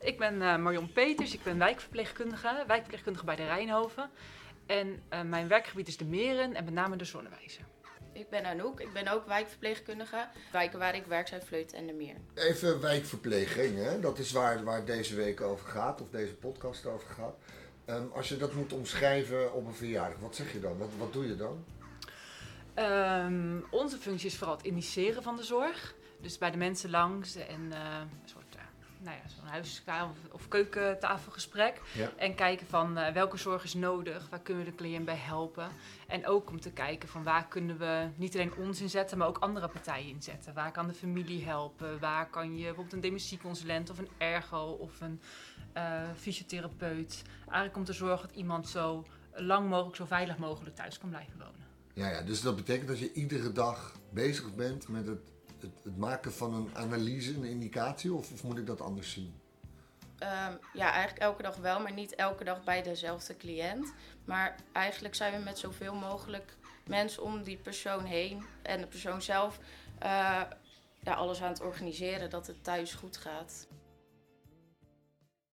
Ik ben uh, Marion Peters, ik ben wijkverpleegkundige, wijkverpleegkundige bij de Rijnhoven. En uh, mijn werkgebied is de Meren en met name de Zonnewijzer. Ik ben Anouk, ik ben ook wijkverpleegkundige. Wijken waar ik werk zijn Vleut en de Meer. Even wijkverpleging, hè? dat is waar, waar deze week over gaat, of deze podcast over gaat. Um, als je dat moet omschrijven op een verjaardag, wat zeg je dan? Wat, wat doe je dan? Um, onze functie is vooral het initiëren van de zorg. Dus bij de mensen langs en uh, een soort nou ja, zo'n huiskamer of keukentafelgesprek. En kijken van uh, welke zorg is nodig, waar kunnen we de cliënt bij helpen. En ook om te kijken van waar kunnen we niet alleen ons inzetten, maar ook andere partijen inzetten. Waar kan de familie helpen? Waar kan je bijvoorbeeld een dementieconsulent of een ergo of een uh, fysiotherapeut. Eigenlijk om te zorgen dat iemand zo lang mogelijk, zo veilig mogelijk thuis kan blijven wonen. Ja, ja, dus dat betekent dat je iedere dag bezig bent met het het, maken van een analyse, een indicatie, of, of moet ik dat anders zien? Um, ja, eigenlijk elke dag wel, maar niet elke dag bij dezelfde cliënt. Maar eigenlijk zijn we met zoveel mogelijk mensen om die persoon heen en de persoon zelf uh, ja, alles aan het organiseren dat het thuis goed gaat.